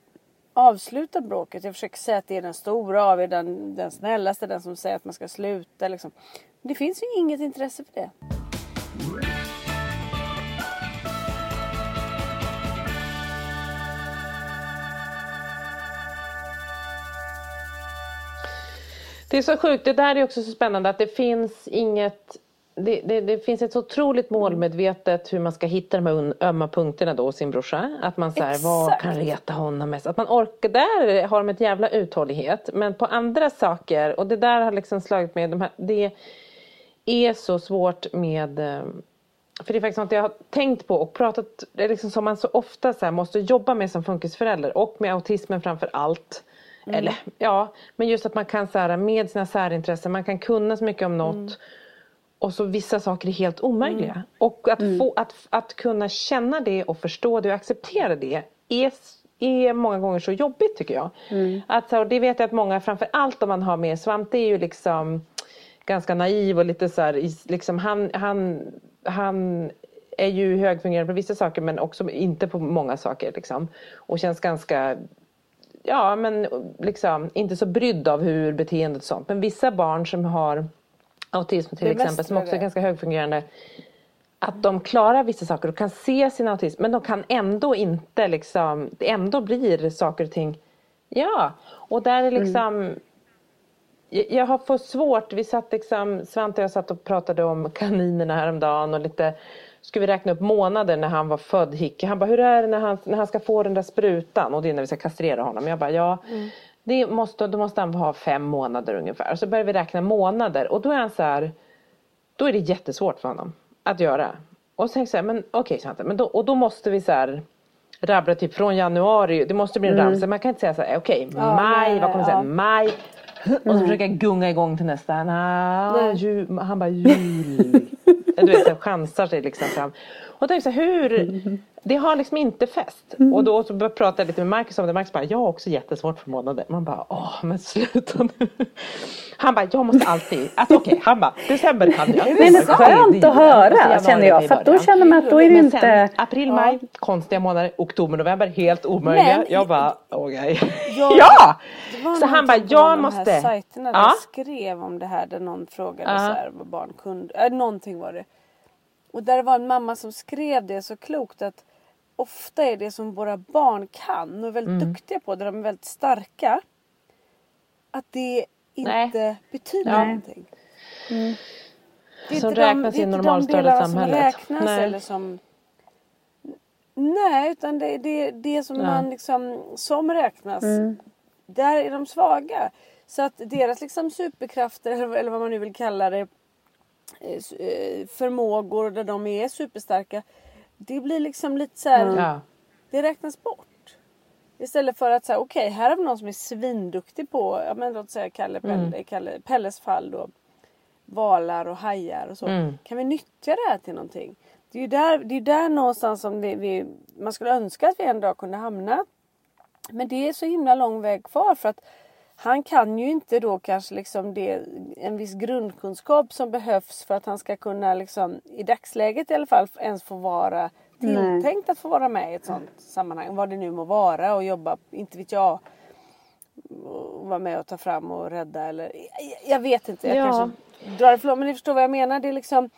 avsluta bråket? Jag försöker säga att det är den stora av er, den, den snällaste, den som säger att man ska sluta. Liksom. Det finns ju inget intresse för det. Det är så sjukt. Det där är också så spännande att det finns inget det, det, det finns ett så otroligt målmedvetet hur man ska hitta de här ömma punkterna då hos sin brorsa. Att man säger vad kan reta honom mest? Att man orkar, där har de ett jävla uthållighet. Men på andra saker, och det där har liksom slagit mig, de här, det är så svårt med eh, för det är faktiskt något jag har tänkt på och pratat, det är liksom som man så ofta så måste jobba med som funkisförälder och med autismen framför allt. Eller ja, men just att man kan så här, med sina särintressen, man kan kunna så mycket om något och så vissa saker är helt omöjliga. Och att, få, att, att kunna känna det och förstå det och acceptera det är, är många gånger så jobbigt tycker jag. Att, så här, och det vet jag att många, framför allt om man har med Svante är ju liksom ganska naiv och lite så här, liksom han, han, han är ju högfungerande på vissa saker men också inte på många saker liksom. Och känns ganska ja men liksom inte så brydd av hur beteendet och sånt. Men vissa barn som har autism till Det exempel som också är ganska högfungerande. Att de klarar vissa saker och kan se sin autism men de kan ändå inte liksom, det ändå blir saker och ting. Ja, och där är liksom jag jag har fått svårt, vi satt liksom, Svante och jag satt och pratade om kaninerna häromdagen och lite Skulle vi räkna upp månader när han var född Hicke. Han bara, hur är det när han, när han ska få den där sprutan? Och det är när vi ska kastrera honom. Jag bara, ja. Det måste, då måste han ha fem månader ungefär. Så börjar vi räkna månader. Och då är han så här. Då är det jättesvårt för honom att göra. Och så tänkte jag så här, men okej Svante. Men då, och då måste vi så här rabbla typ från januari. Det måste bli en ramsa. Man kan inte säga så här, okej maj, nej, vad kommer ja. Maj. Och så försöker jag gunga igång till nästa. Nah, Nej. ju, han bara jul. *laughs* du vet, chansar sig liksom fram. Och tänkte så här, hur? Det har liksom inte fäst. Och då så började jag lite med Marcus om det. Marcus bara, jag har också jättesvårt för månader. Man bara, åh men sluta nu. Han bara, jag måste alltid. Att okej, *laughs* han bara, december kan jag. Men Jag bara, skönt "Okej, det att är höra, ju- och så känner jag, för att då känner man att då är det inte- sen april, maj, konstiga månader. Oktober, november, helt omöjliga. Men- jag bara, okej. Jag- *laughs* Ja! Det var Så han bara, någonting på någon jag av de måste. här sajterna Ja. skrev om det här där någon frågade Ja. så här, vad barn kunde. Äh, någonting var det. Och där var en mamma som skrev det så klokt att ofta är det som våra barn kan och är väldigt Mm. duktiga på, där de är väldigt starka. Att det inte Nej. betyder Ja. någonting. Det är Som inte de- räknas det är i de normalstörda samhället. Som räknas Nej. eller som Nej, utan det är det, det som Ja. man liksom som räknas. Där är de svaga. Så att deras liksom superkrafter eller vad man nu vill kalla det. Eh, eh, Förmågor där de är superstarka. Det blir liksom lite så här. Ja. Det räknas bort. Istället för att säga okej här har vi någon som är svinduktig på, ja men låt säga Kalle, Pelle, Kalle, Pelles fall då. Valar och hajar och så. Mm. Kan vi nyttja det här till någonting? Det är ju där, det är där någonstans som vi, vi, man skulle önska att vi en dag kunde hamna. Men det är så himla lång väg kvar för att han kan ju inte då kanske liksom det, en viss grundkunskap som behövs för att han ska kunna liksom i dagsläget i alla fall ens få vara tilltänkt att få vara med i ett sånt sammanhang. Vad det nu må vara och jobba, inte vet jag, och vara med och ta fram och rädda eller jag, jag vet inte. Jag Ja. kanske drar långt, men ni förstår vad jag menar. Det är liksom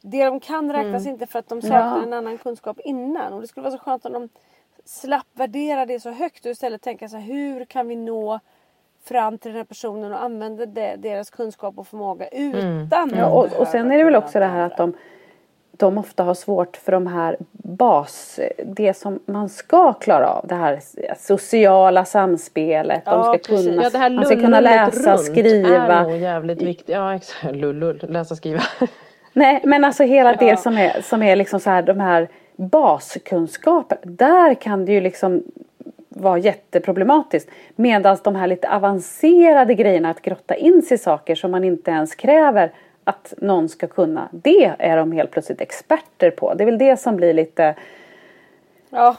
det de kan räknas Mm. inte för att de saknar Ja. en annan kunskap innan. Och det skulle vara så skönt om de slapp värdera det så högt och istället tänka så här, hur kan vi nå fram till den här personen och använda det, deras kunskap och förmåga utan att Ja, och, och sen är det väl också det här att de, de ofta har svårt för de här bas, det som man ska klara av. Det här sociala samspelet. Ja, de ska precis. kunna, Ja, det här man ska kunna läsa, runt skriva. är nog jävligt viktigt. Ja, exakt. Lullull, läsa, skriva. *laughs* Nej, men alltså hela det som är, som är liksom så här de här baskunskaper. Där kan det ju liksom vara jätteproblematiskt. Medan de här lite avancerade grejerna, att grotta in sig i saker som man inte ens kräver att någon ska kunna. Det är de helt plötsligt experter på. Det är väl det som blir lite, Ja,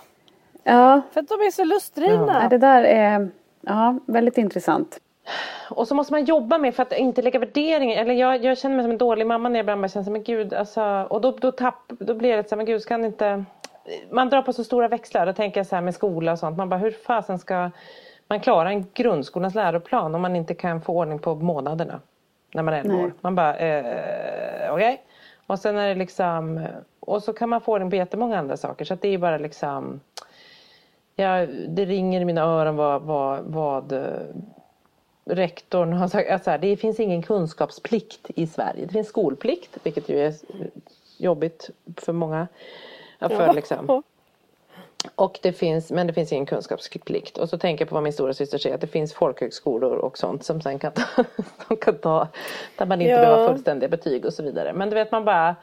ja, för att de är så lustdrivna. det där är ja, väldigt intressant. Och så måste man jobba med för att inte lägga värderingar. Eller jag, jag känner mig som en dålig mamma när jag ibland bara känner så men gud, alltså, och då, då, tapp, då blir det så här, men gud, ska han inte... Man drar på så stora växlar. Då tänker jag så här med skola och sånt. Man bara, hur fasen ska man klara en grundskolans läroplan om man inte kan få ordning på månaderna? När man är 11 Nej. år. Man bara, eh, okej. Och sen är det liksom... Och så kan man få ordning på jättemånga andra saker. Så att det är bara liksom... Ja, det ringer i mina öron vad, vad, vad eh, rektorn har sagt. Alltså, här, det finns ingen kunskapsplikt i Sverige. Det finns skolplikt, vilket ju är jobbigt för många. Ja, För, *laughs* liksom. Och det finns, men det finns ingen kunskapsplikt. Och så tänker jag på vad min stora syster säger att det finns folkhögskolor och sånt som sen kan ta, *laughs* som kan ta där man inte Ja. behöver fullständiga betyg och så vidare. Men du vet man bara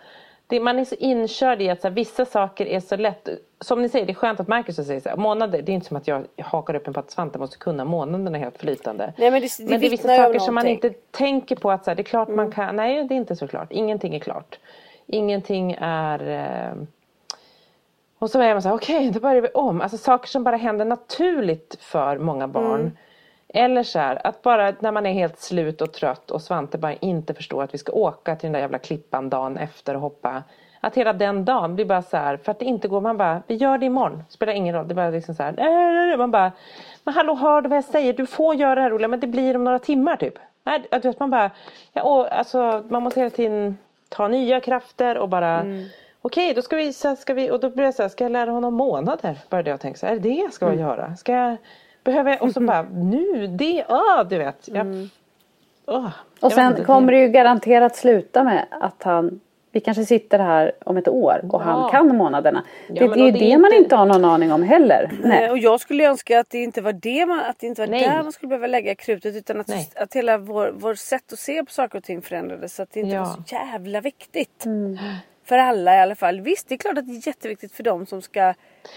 det, man är så inkörd i att så här, vissa saker är så lätt. Som ni säger, det är skönt att Marcus säger så här, månader. Det är inte som att jag hakar upp en på att Svante måste kunna månaderna helt flytande. Nej, men det- det men det är vissa saker som man inte tänker på att så här, det är klart man kan. Nej, det är inte så klart. Ingenting är klart. Ingenting är eh, och så är man så här, okej, då börjar vi om. Alltså saker som bara händer naturligt för många barn. Mm. Eller så här, att bara när man är helt slut och trött och Svante bara inte förstår att vi ska åka till den där jävla klippan dagen efter och hoppa. Att hela den dagen blir bara så här, för att det inte går, man bara, vi gör det imorgon. Spelar ingen roll, det är bara liksom så här, äh, man bara, men hallå hör du vad jag säger? Du får göra det här roliga, men det blir om några timmar typ. Nej, du vet, man bara, ja, och, alltså, man måste hela tiden ta nya krafter och bara Okej, då ska vi, så ska vi, och då blir jag så här, ska jag lära honom månader? Började jag tänka så här, är det det jag ska göra? Ska jag, behöver jag, och så bara, *laughs* nu, det, ah, du vet. Jag, åh, jag Och sen inte, kommer det ju garanterat sluta med att han vi kanske sitter här om ett år och han Ja. kan månaderna. det, men det är ju det, är man inte- inte har någon aning om heller. Nej. Och jag skulle önska att det inte var det man, att det inte var Nej. där man skulle behöva lägga krutet utan att, Nej. att hela vår, vår sätt att se på saker och ting förändrades så att det inte Ja. var så jävla viktigt. Mm. För alla i alla fall. Visst det är klart att det är jätteviktigt för dem som ska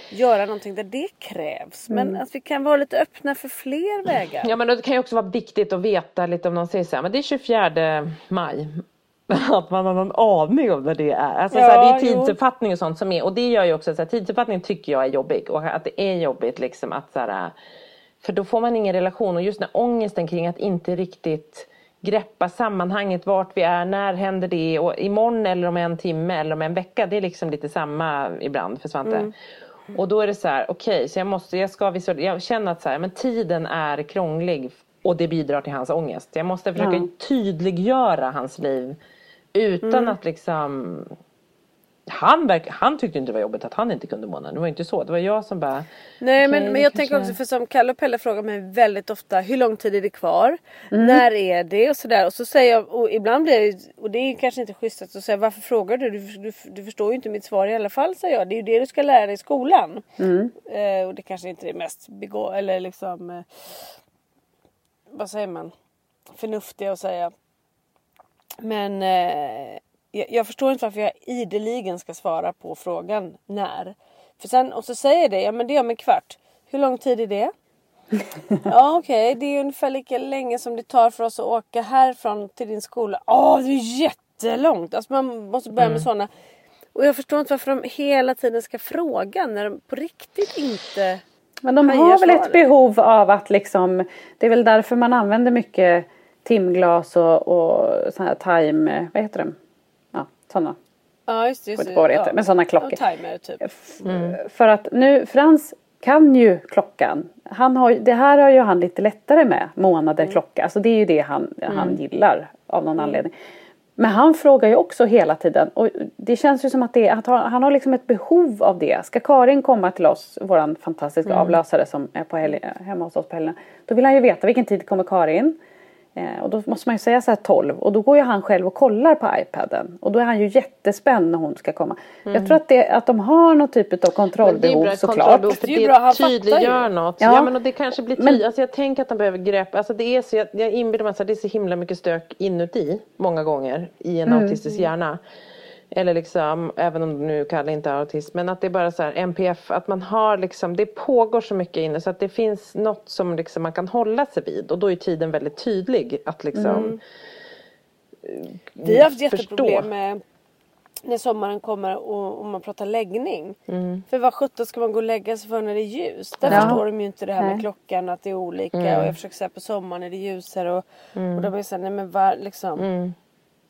göra någonting där det krävs. Men Mm. att vi kan vara lite öppna för fler vägar. Ja men det kan ju också vara viktigt att veta lite om någon säger så här, men det är 24 maj. *laughs* Att man har någon aning om när det är. Alltså, Ja, så här, det är tidsuppfattning och sånt som är. Och det gör ju också så här, tidsuppfattning tycker jag är jobbig. Och att det är jobbigt liksom att så här, För då får man ingen relation. Och just när ångesten kring att inte riktigt greppa sammanhanget, vart vi är, när händer det och imorgon eller om en timme eller om en vecka. Det är liksom lite samma ibland för Svante. Mm. Och då är det så här, okej, så jag måste, jag ska visualisera, jag känner att så här, men tiden är krånglig och det bidrar till hans ångest. Jag måste försöka Ja. tydliggöra hans liv utan Mm. att liksom han, verk, han tyckte inte det var jobbigt att han inte kunde månaden. Det var inte så. Det var jag som bara Nej okej, men, men jag det tänker också för som Kalle och Pelle frågar mig väldigt ofta hur lång tid är det kvar? Mm. När är det? Och sådär. Och så säger jag och ibland blir jag ju- och det är kanske inte schysst att säga varför frågar du? Du, du? du förstår ju inte mitt svar i alla fall säger jag. Det är ju det du ska lära dig i skolan. Eh, och det kanske inte är mest begå eller liksom eh, vad säger man? Förnuftiga att säga. Men eh, jag, jag förstår inte varför jag ideligen ska svara på frågan när. För sen, och så säger det, ja men det är om en kvart. Hur lång tid är det? *laughs* ja okej, det är ungefär lika länge som det tar för oss att åka härifrån till din skola. Åh, det är jättelångt! Alltså man måste börja med sådana. Och jag förstår inte varför de hela tiden ska fråga när de på riktigt inte... Men de har väl ett behov av att liksom, det är väl därför man använder mycket timglas och, och sån här time, vad heter de? Sådana. Ja just Just på vad det heter, ja. men sådana klockor. Ja, timer typ. För att nu, Frans kan ju klockan. Han har, det här har ju han lite lättare med, månader klocka. Alltså det är ju det han, han gillar av någon anledning. Men han frågar ju också hela tiden och det känns ju som att, det, att han, har liksom ett behov av det. Ska Karin komma till oss, våran fantastiska avlösare som är på helg, hemma hos oss på helgerna. Då vill han ju veta vilken tid kommer Karin. Eh, och då måste man ju säga så här 12 och då går ju han själv och kollar på iPaden. Och då är han ju jättespänd när hon ska komma. Jag tror att, det, att de har någon typ av Men det är kontrollbehov såklart. kontrollbehov Det är ju bra, han tydliggör ju. något. Ja. Ja. men och det kanske blir Men- tydligt. Alltså jag tänker att han behöver grepp. Alltså det är så, jag, jag inbillar mig att det är så himla mycket stök inuti många gånger i en Mm. autistisk hjärna. Eller liksom, även om nu Kalle inte autism, men att det är bara så här NPF, att man har liksom, det pågår så mycket inne så att det finns något som liksom man kan hålla sig vid och då är tiden väldigt tydlig att liksom Mm. Vi har haft förstå. jätteproblem med när sommaren kommer och, och man pratar läggning. Mm. För vad sjutton ska man gå och lägga sig för när det är ljust? Där Ja. förstår de ju inte det här med Nej. klockan att det är olika. Mm. Och jag försöker säga på sommaren är det ljusare. Och, och de är såhär, nej men var, liksom.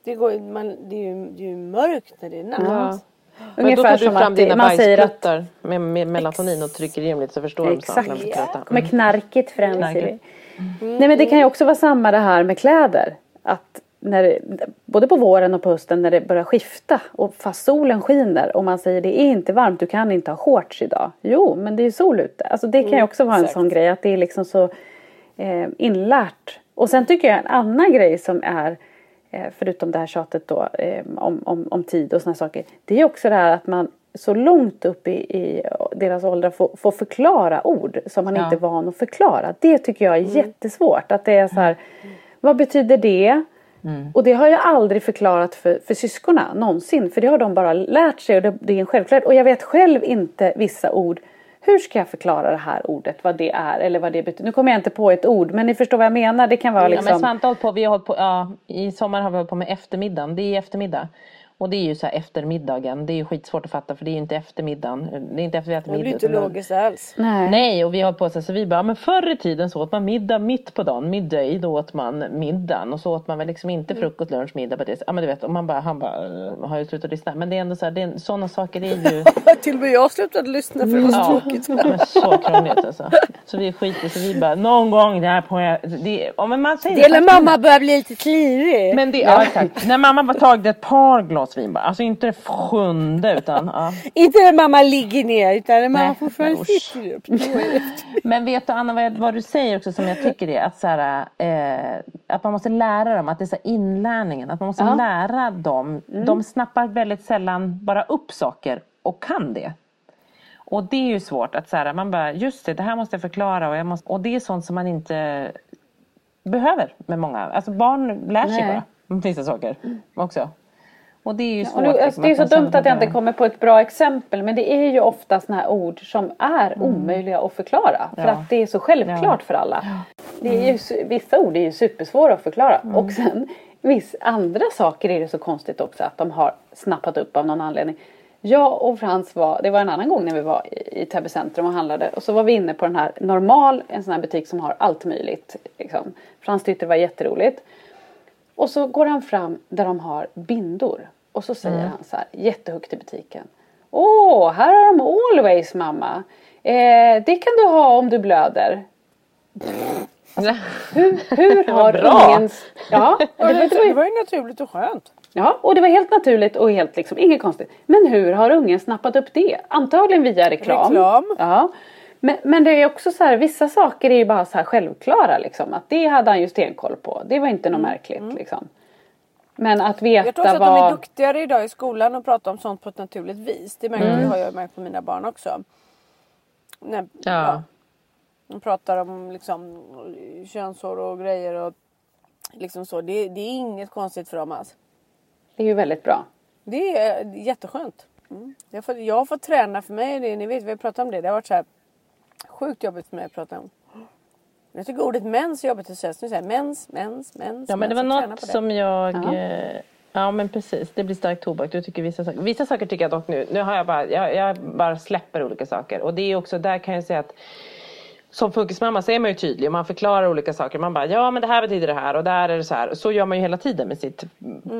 Mm. Det, går, man, det, är ju, det är ju mörkt när det är natt. Ja. Men då Ungefär tar du fram dina man säger att med, med melatonin och trycker in lite så förstår de snart när de trötta. kommer knarket fram. Knarket. Silly. Nej men det kan ju också vara samma det här med kläder. Att när det, både på våren och på hösten när det börjar skifta och fast solen skiner och man säger det är inte varmt, du kan inte ha shorts idag. Jo, men det är ju sol ute. Alltså det kan ju också vara en exakt. sån grej att det är liksom så eh, inlärt. Och sen tycker jag en annan grej som är eh, förutom det här tjatet då eh, om, om, om tid och såna saker. Det är också det här att man så långt upp i, i deras åldrar får, får förklara ord som man Ja. inte är van att förklara. Det tycker jag är jättesvårt. Att det är så här, vad betyder det? Och det har jag aldrig förklarat för, för syskonen någonsin. För det har de bara lärt sig och det, det är en självklarhet. Och jag vet själv inte vissa ord. Hur ska jag förklara det här ordet, vad det är eller vad det betyder? Nu kommer jag inte på ett ord men ni förstår vad jag menar. Det kan vara Ja, liksom... men Svante har hållit på, vi har på, ja, i sommar har vi hållit på med eftermiddagen. Det är eftermiddag. Och det är ju så här eftermiddagen. Det är ju skitsvårt att fatta för det är ju inte eftermiddagen. Det är inte efter vi äter Det blir middag. inte logiskt alls. Nej. Nej, och vi har på så, så vi bara, men förr i tiden så åt man middag mitt på dagen, midday, då åt man middagen och så åt man väl liksom inte frukost, lunch, middag på det Ja men du vet, och man bara, han bara, "Eh, har ju slutat lyssna. Men det är ändå så här, det är, sådana saker är ju *laughs* Till och med jag slutade lyssna för det var så Ja, tråkigt. *laughs* men så krångligt alltså. Så vi skiter så vi bara, någon gång där på, det, ja, men man säger Det är när mamma börjar bli lite klirig. Men det, ja, exakt. När mamma var tagit ett par glas vin bara. Alltså inte det sjunde utan ja. *laughs* Inte när mamma ligger ner utan när mamma Nej, fortfarande sitter upp. *laughs* Men vet du Anna vad, vad du säger också som jag tycker är att, så här, eh, att man måste lära dem att det är så inlärningen. Att man måste Ja. lära dem. De snappar väldigt sällan bara upp saker och kan det. Och det är ju svårt att så här, man bara just det, det här måste jag förklara och, jag måste, och det är sånt som man inte behöver med många. Alltså barn lär sig Nej. bara vissa saker också. Och det är ju svårt. Nu, alltså, liksom, det är så dumt att jag inte kommer på ett bra exempel men det är ju ofta såna här ord som är omöjliga att förklara. För Ja. att det är så självklart Ja. för alla. Det är ju, vissa ord är ju supersvåra att förklara. Och sen viss andra saker är det så konstigt också att de har snappat upp av någon anledning. Jag och Frans var, det var en annan gång när vi var i, i Täby centrum och handlade och så var vi inne på den här Normal, en sån här butik som har allt möjligt. Liksom. Frans tyckte det var jätteroligt. Och så går han fram där de har bindor. Och så säger han så här jättehögt i butiken. Åh, här har de Always mamma. Eh, det kan du ha om du blöder. *laughs* Hur, hur har ungens... *laughs* Ja, det var, det, var ju naturligt och skönt. ja, och det var helt naturligt och helt liksom inget konstigt. Men hur har ungen snappat upp det? Antagligen via reklam. Reklam. Ja. Men, men det är också så här, vissa saker är ju bara så här självklara liksom. Att det hade han ju stenkoll på. Det var inte något märkligt liksom. Men att Jag tror veta också att de är vad... duktigare idag i skolan och pratar om sånt på ett naturligt vis. Det märker Mm. jag, har jag märkt på mina barn också. När, Ja. de pratar om liksom könshår och grejer och liksom så. Det, det är inget konstigt för dem alls. Det är ju väldigt bra. Det är jätteskönt. Mm. Jag, har fått, jag har fått träna för mig, det, ni vet vi har pratat om det. Det har varit så här sjukt jobbigt för mig att prata om. Jag tycker ordet mens är jobbigt att säga. Så nu säger jag mens, mens, mens. Ja men det var något det. som jag... Ja. eh, Ja men precis, det blir stark tobak. Du tycker vissa saker. Vissa saker tycker jag dock nu. Nu har jag bara, jag, jag bara släpper olika saker. Och det är också, där kan jag säga att som funkismamma så är man ju tydlig och man förklarar olika saker. Man bara, ja men det här betyder det här och där är det så här. Så gör man ju hela tiden med sitt,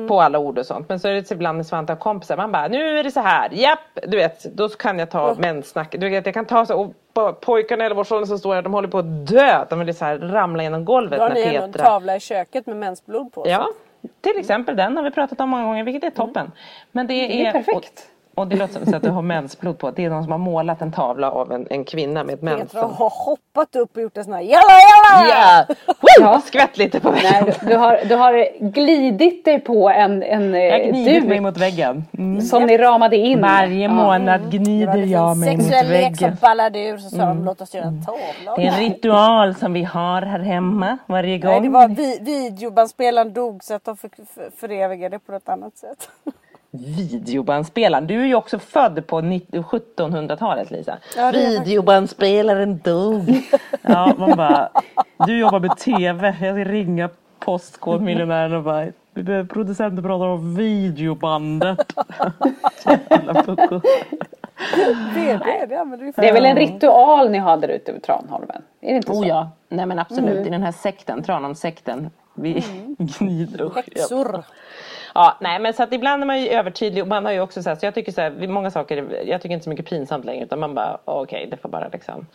på alla ord och sånt. Men så är det ibland med Svante och kompisar, man bara, nu är det så här, japp, du vet, då kan jag ta menssnack. Du vet, jag kan ta så, och på- pojkarna i 11-årsåldern som står här, de håller på att dö. De vill så här ramla genom golvet Då har när ni ändå en Petra... tavla i köket med mensblod på. Ja, till exempel den har vi pratat om många gånger, vilket är toppen. Men det är, Det är perfekt. Och, och det låter som så att du har mensblod på. Det är någon som har målat en tavla av en, en kvinna med Petra mensblod. har hoppat upp och gjort en sån här jalla jalla! Ja! Ja. Skvätt lite på väggen. Nej, du, du, har, du har glidit dig på en, en eh, Jag gnider mig mot väggen. Mm. som ni ramade in. Varje månad var gnider jag mig mot sexuell lek som väggen. ballade ur så sa de låt oss göra en tavla. Det är en ritual som vi har här hemma varje gång. Nej, det var vi, videobandspelaren dog så att de fick för, förevigade det på ett annat sätt. *laughs* Videobandspelaren. Du är ju också född på 90 1700-talet Lisa. Ja, Videobandspelaren dog. *laughs* ja, man bara. Du jobbar med TV. Jag ska ringa Postkodmiljonären och bara. Vi behöver producenter pratar om videobandet. *laughs* Det, är väl en ritual ni har där ute vid Tranholmen? Är det inte så? Oh ja, nej men absolut. I den här sekten, Tranholmssekten. Vi *laughs* gnider och Häxor. Ja, nej men så att ibland är man ju övertydlig och man har ju också så här, så jag tycker så här, många saker, jag tycker inte så mycket pinsamt längre utan man bara okej det får bara liksom.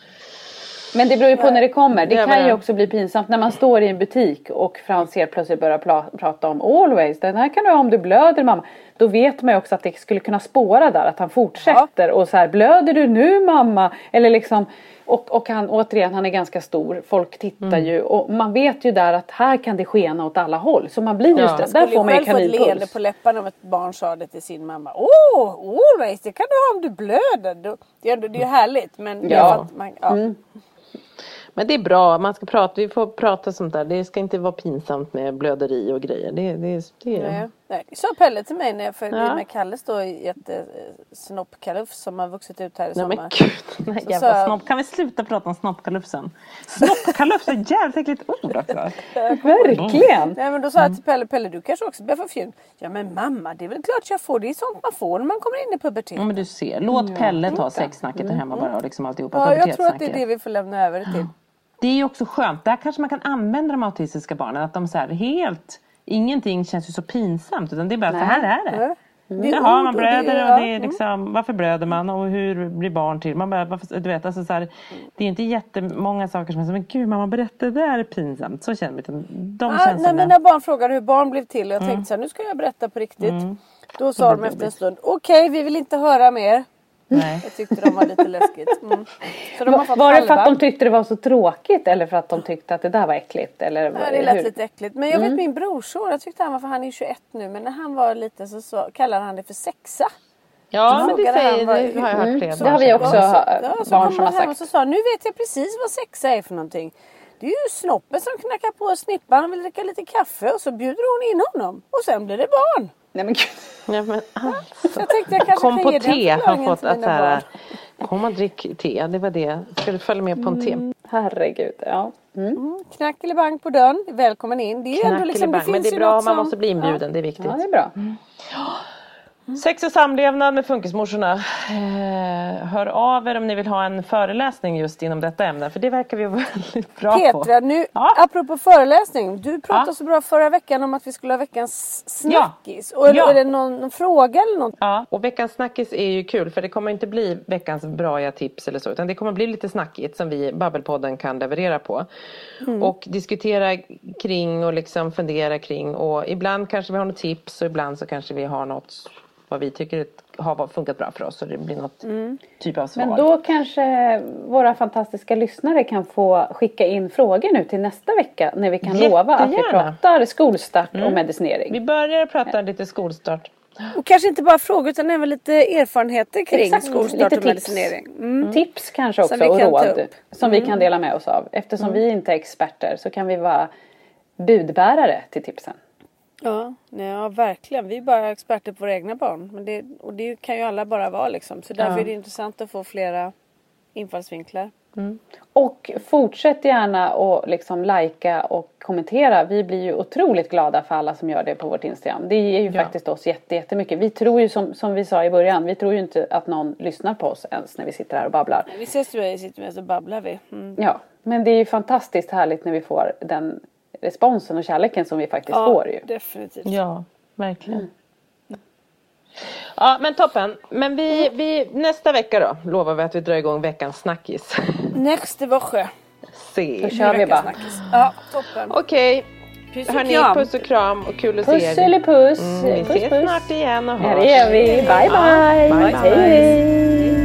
Men det beror ju på när det kommer. Det kan ju också bli pinsamt när man står i en butik och Frans helt plötsligt börjar pla- prata om always. Den här kan du ha om du blöder mamma. Då vet man ju också att det skulle kunna spåra där att han fortsätter och så här blöder du nu mamma? Eller liksom och, och han återigen han är ganska stor. Folk tittar Mm. ju och man vet ju där att här kan det skena åt alla håll. Så man blir just Ja. det. Jag Där får man ju få ett leende kaninpuls. på läpparna om ett barn sa det till sin mamma. Åh, always, det kan du ha om du blöder. Det är, det ju härligt men det är Ja. man, ja. Men det är bra, man ska prata, vi får prata sånt där. Det ska inte vara pinsamt med blöderi och grejer. Det, det, det, Nej, nej. Det sa Pelle till mig när jag följde Ja. med Kalles då jättesnoppkalufs som har vuxit ut här i Nej sommar. men gud, den här Så jävla jag- snopp. Kan vi sluta prata om snoppkalufsen? Snoppkalufs är ett jävligt äckligt ord *laughs* också. Verkligen. Nej men då sa jag till Pelle, Pelle du kanske också börjar få fjun. Ja men mamma det är väl klart jag får, det är sånt man får när man kommer in i puberteten. Ja men du ser, låt Pelle ta sexsnacket där hemma bara och liksom alltihopa. Ja, jag tror att det är det vi får lämna över det till. Det är ju också skönt, där kanske man kan använda de autistiska barnen. Att de så här helt, ingenting känns ju så pinsamt utan det är bara så här är det. Är Jaha, man blöder och det är liksom, varför blöder man och hur blir barn till? Man bara, varför, du vet, alltså så här, det är inte jättemånga saker som är så, men gud mamma berätta, det där är pinsamt. Så känner utan de Ah, känns när mina barn frågade hur barn blev till och jag Mm. tänkte så här, nu ska jag berätta på riktigt. Då sa de efter en stund, okej vi vill inte höra mer. Nej. Jag tyckte de var lite läskigt. Mm. Så de Var, var det för att de tyckte det var så tråkigt eller för att de tyckte att det där var äckligt? Eller Ja, det lät hur? lite äckligt. Men jag Mm. vet min brorson, jag tyckte han var, för han är 21 nu, men när han var liten så, så kallade han det för sexa. Ja Så men det säger, vad- det har jag hört flera Mm. det har vi barn också hört. Ja, så barn kom som han har hem och sagt. så sa nu vet jag precis vad sexa är för någonting. Det är ju snoppen som knackar på snippan, han vill dricka lite kaffe och så bjuder hon in honom. Och sen blir det barn. Nej men gud. Ja, men, Så jag tänkte jag kanske kom kan på te har fått att så här, kom och drick te, det var det. Ska du följa med på en te? Herregud. Ja. Mm. Knackelibang på dörren, välkommen in. Det är ändå liksom, det finns Men det är bra, något man som... måste bli inbjuden, det är viktigt. ja, det är bra. Sex och samlevnad med funkismorsorna. Eh, hör av er om ni vill ha en föreläsning just inom detta ämne. För det verkar vi vara *laughs* väldigt bra på. Petra, nu Ja. apropå föreläsning. Du pratade Ja. så bra förra veckan om att vi skulle ha veckans Ja. snackis. Och är, Ja. är det någon, någon fråga eller något? Ja, och veckans snackis är ju kul för det kommer inte bli veckans braiga tips eller så utan det kommer bli lite snackigt som vi Babbelpodden kan leverera på. Och diskutera kring och liksom fundera kring och ibland kanske vi har något tips och ibland så kanske vi har något vad vi tycker har funkat bra för oss och det blir något typ av svar. Men då kanske våra fantastiska lyssnare kan få skicka in frågor nu till nästa vecka när vi kan lova att vi Jättegärna. pratar skolstart och medicinering. Vi börjar prata lite skolstart. Och kanske inte bara frågor utan även lite erfarenheter kring Exakt, skolstart lite och tips. medicinering. Mm. Tips kanske också och råd. Mm. som vi kan dela med oss av. Eftersom vi inte är experter så kan vi vara budbärare till tipsen. Ja, nej, ja, verkligen. Vi är bara experter på våra egna barn. Men det, och det kan ju alla bara vara liksom. Så därför Ja. är det intressant att få flera infallsvinklar. Och fortsätt gärna att liksom likea och kommentera. Vi blir ju otroligt glada för alla som gör det på vårt Instagram. Det ger ju Ja. faktiskt oss jätte, jättemycket. Vi tror ju som, som vi sa i början, vi tror ju inte att någon lyssnar på oss ens när vi sitter här och babblar. Vi ses ju vi sitter med så babblar vi. Mm. Ja, men det är ju fantastiskt härligt när vi får den responsen och kärleken som vi faktiskt Ja, får ju. definitivt. Ja, verkligen. Ja, men toppen. Men vi, vi, nästa vecka då lovar vi att vi drar igång veckans snackis. *laughs* Nästa Woche. Se. Då kör vi bara. Ja, toppen. Okej, Puss och hörni, kram. puss och kram och kul att se er. Pusselipuss! Mm, vi puss, ses puss. snart igen och Ja, hörs. det gör vi. Bye, bye! bye, bye. Hej, hej!